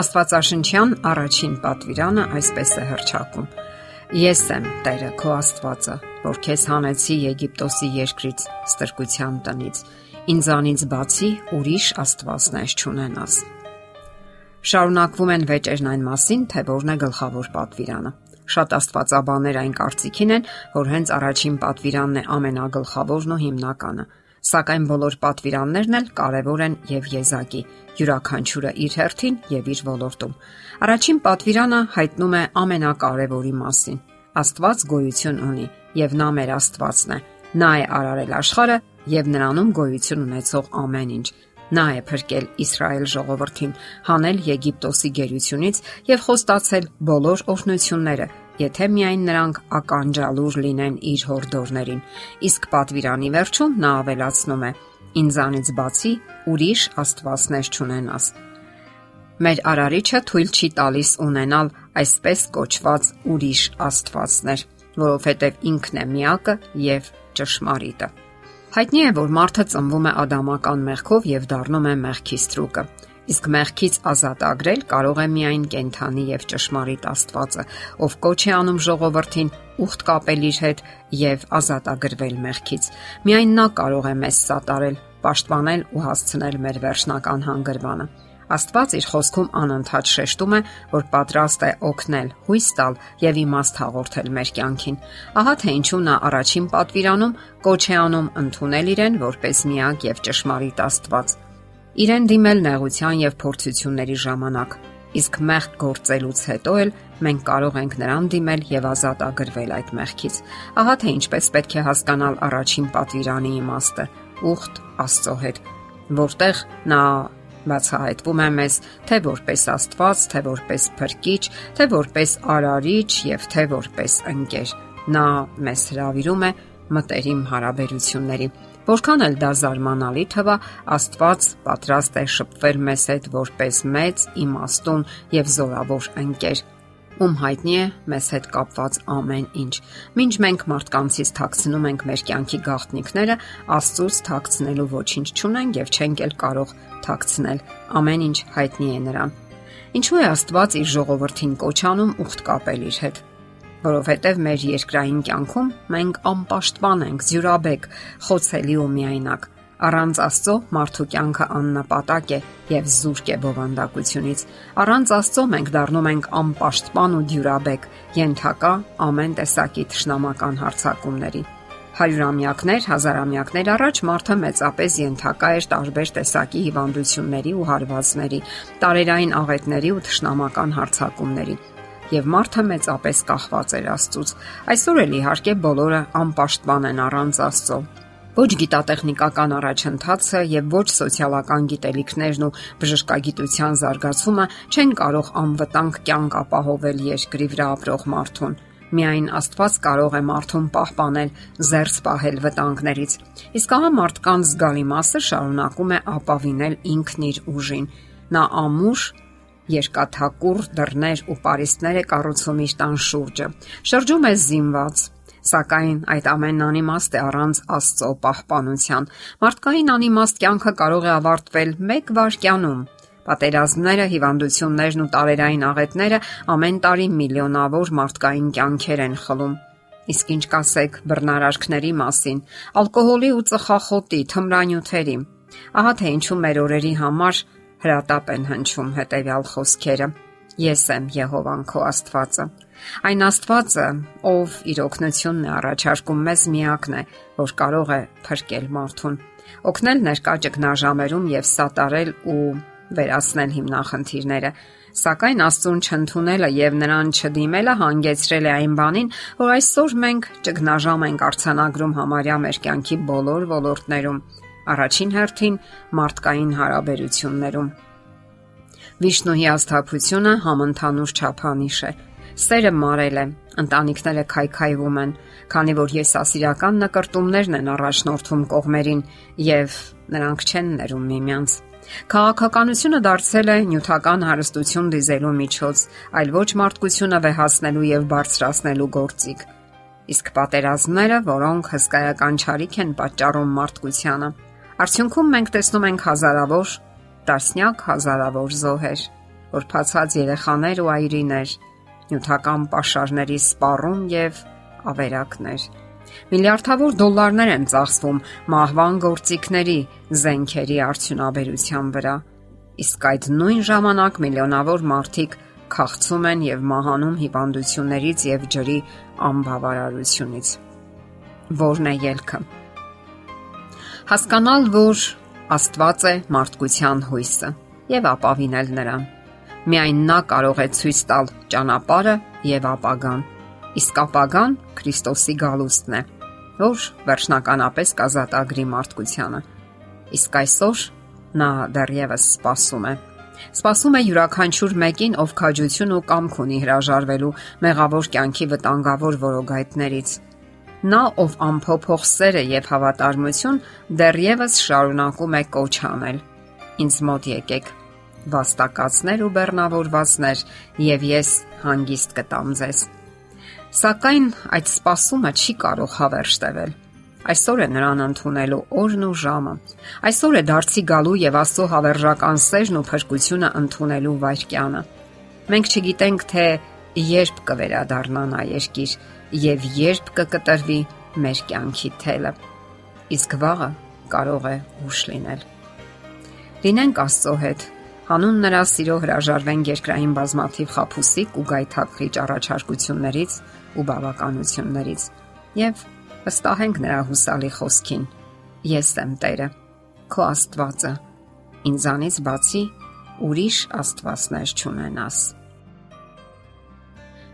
Աստվածաշնչյան առաջին պատվիրանը այսպես է հրճակում. Ես եմ Տերը քո Աստվածը, որ քեզ հանեցի Եգիպտոսի երկրից, ստրկության տնից։ Ինձանից բացի ուրիշ Աստվածներ չունենաս։ Շարունակվում են վեճերն այն մասին, թե որն է գլխավոր պատվիրանը։ Շատ աստվածաբաններ այն կարծիքին են, որ հենց առաջին պատվիրանն է ամենագլխավորն ու հիմնականը Սակայն բոլոր պատվիրաններն էլ կարևոր են եւ եզակի, յուրաքանչյուրը իր հերթին եւ իր ոլորտում։ Առաջին պատվիրանը հայտնում է ամենակարևորի մասին։ Աստված գոյություն ունի եւ նա մեր Աստվածն է։ Նա է արարել աշխարհը եւ նրանում գոյություն ունեցող ամեն ինչ։ Նա է փրկել Իսրայել ժողովրդին, հանել Եգիպտոսի գերությունից եւ խոստացել բոլոր օրհնությունները, եթե միայն նրանք ականջալուր լինեն իր հորդորներին։ Իսկ պատվիրանի վերջում նա ավելացնում է. Ինձանից բացի ուրիշ աստվածներ չունենաս։ Մեր արարիչը թույլ չի տալիս ունենալ այսպես կոչված ուրիշ աստվածներ, որովհետև ինքն է միակը եւ ճշմարիտը։ Հայտնի է, որ մարդը ծնվում է ադամական մեղքով եւ դառնում է մեղքի ստրուկը։ Իսկ մեղքից ազատ ագրել կարող է միայն կենթանի եւ ճշմարիտ Աստվածը, ով կոչ է անում ժողովրդին ուխտ կապել իր հետ եւ ազատագրվել մեղքից։ Միայն նա կարող է մեզ սատարել, պաշտպանել ու հասցնել մեր վերջնական հանգրվանը։ Աստված իր խոսքում անընդհատ շեշտում է, որ պատրաստ է օգնել, հույս տալ եւ իմաստ հաղորդել մեր կյանքին։ Ահա թե ինչու նա առաջին պատվիրանում կոչ է անում ընդունել իրեն որպես միակ եւ ճշմարիտ Աստված իրեն դիմել նեղության եւ փորձությունների ժամանակ։ Իսկ մեղք գործելուց հետո էլ մենք կարող ենք նրան դիմել եւ ազատ ագրվել այդ մեղքից։ Ահա թե ինչպես պետք է հասկանալ առաջին պատվիրանի իմաստը՝ ուխտ Աստծո հետ, որտեղ նա բացահայտվում է մեզ թե որպես Աստված, թե որպես Փրկիչ, թե որպես Արարիչ եւ թե որպես ընկեր։ Նա մեզ հravirում է մտերիմ հարաբերությունների Որքան էլ դա զարմանալի թվա, Աստված պատրաստ է շփվել մեզ հետ որպես մեծ, իմաստուն եւ զորավոր ընկեր, ում հայտնի է մեզ հետ կապված ամեն ինչ։ Մինչ մենք մարդկանցից թաքցնում ենք մեր կյանքի գաղտնիքները, Աստծուց թաքցնելու ոչինչ չունենք եւ չենք էլ կարող թաքցնել։ Ամեն ինչ հայտնի է նրան։ Ինչու է Աստված իր ժողովրդին կոչանում ուխտ կապել իր հետ որովհետև մեր երկրային կյանքում մենք անպաշտպան ենք, զյուրաբեկ, խոցելի ու միայնակ։ Առանց Աստծո մարդու կյանքը աննպատակ է եւ զուրկ է բովանդակությունից։ Առանց Աստծո մենք դառնում ենք անպաշտպան ու դյուրաբեկ, յենթակա ամեն տեսակի ճշնամական հարցակումների։ Հարյուրամյակներ, հազարամյակներ առաջ մարդը մեծապես յենթակա էր տարբեր տեսակի հիվանդությունների ու հարվածների, տարերային աղետների ու ճշնամական հարցակումների եւ մարդը մեծապես կախված էր Աստծուց։ Այսօր էլ իհարկե բոլորը անպաշտպան են առանց Աստծո։ Ոչ գիտատեխնիկական առաջընթացը եւ ոչ սոցիալական գիտելիքներն ու բժշկագիտության զարգացումը չեն կարող անվտանգ կյանք ապահովել երկրի վրա ապրող մարդուն միայն Աստված կարող է մարդուն պահպանել, զերծ պահել վտանգներից։ Իսկ ահա մարդկանց զգալի մասը շարունակում է ապավինել ինքն իր ուժին։ Նա ամուր երկաթակուր դռներ ու պարիսպներ է կառուցում իր տան շուրջը։ Շրջում է զինված, Սակայն այդ ամենն անիմաստ է առանց Աստծո պահպանության։ Մարդկային անիմաստ կյանքը կարող է ավարտվել 1 վայրկյանում։ Պատերազմները, հիվանդություններն ու տարերային աղետները ամեն տարի միլիոնավոր մարդկային կյանքեր են խլում։ Իսկ ինչ կասեք բռնարարքների մասին, ալկոհոլի ու ծխախոտի, թմրանյութերի։ Ահա թե ինչու մեր օրերի համար հրատապ են հնչում հետեւյալ խոսքերը. Ես եմ Եհովան քո Աստվածը։ Այն Աստվածը, ով իր օգնությունն է առաջարկում մեզ միակն է, որ կարող է փրկել մարդուն, օգնել ներկա ճգնաժամերում եւ սատարել ու վերացնել հիմնախնդիրները։ Սակայն Աստծուն չընդունելը եւ նրան չդիմելը հանգեցրել է այն բանին, որ այսօր մենք ճգնաժամ ենք արցանագրում համարյա մեր կյանքի բոլոր ոլորտներում Առաջին հերթին մարդկային հարաբերություններում։ Վիշնուհի աստափությունը համընդհանուր չափանիշ է։ Սերը մարել է, ընտանիքները քայքայվում են, քանի որ եսասիրական նկարտումներն են առաջնորդում կողմերին եւ նրանք չեն ներում միմյանց։ Քաղաքականությունը դարձել է նյութական հարստություն դիզելու միջոց, այլ ոչ մարդկությունը վեհացնելու եւ բարձրացնելու գործիք։ Իսկ պատերազմները, որոնք հսկայական ճարիք են պատճառում մարդկությանը, Արդյունքում մենք տեսնում ենք հազարավոր, տասնյակ հազարավոր զոհեր։ որ փացած երեխաներ ու այրիներ, նյութական ապաշարների սպառում եւ ավերակներ։ Միլիարդավոր դոլարներ են ծախսվում մահվան գործիքների զենքերի արդյունաբերության վրա։ Իսկ այդ նույն ժամանակ միլիոնավոր մարդիկ քաղցում են եւ մահանում հիվանդություններից եւ ջրի անբավարարությունից։ Որն է ելքը։ Հասկանալ, որ Աստված է մարդկության հույսը եւ ապավինել նրան։ Միայն նա կարող է ցույց տալ ճանապարհը եւ ապագան։ Իսկ ապագան Քրիստոսի գալուստն է, որ վերջնականապես կազատագրի մարդկությանը։ Իսկ այսօր նա դեռևս սпасում է։ Սպասում է յուրաքանչյուր մեկին, ով քաջություն ու կամք ունի հրաժարվելու մեղավոր կյանքի վտանգավոր որոգայթներից Նա, ով ամփոփող սեր է եւ հավատարմություն, դեռևս շարունակում է կոչ անել։ Ինձ մոտ եկեք, վաստակածներ ու բեռնավորվածներ, եւ ես հանգիստ կտամ ձեզ։ Սակայն այդ спасումը չի կարող հավերժ տևել։ Այսօր է նրան ընդունելու օրն ու ժամը։ Այսօր է դարձի գալու եւ աստծո հավերժական սերն ու փրկությունը ընդունելու վայրկյանը։ Մենք չգիտենք թե երբ կվերադառնա նա երկիր, եւ երբ կկտրվի մեր կյանքի թելը։ Իսկ վաղը կարող է ուշ լինել։ Լինենք Աստծո հետ հանուն նրա սիրո հրաժարվեն երկրային բազմաթիվ խափուսիկ ու գայթակղիչ առաջարկություններից ու բավականություններից եւ վստահենք նրա հուսալի խոսքին. Ես եմ Տերը քո Աստվածը ինձանից բացի ուրիշ աստվածներ չունենաս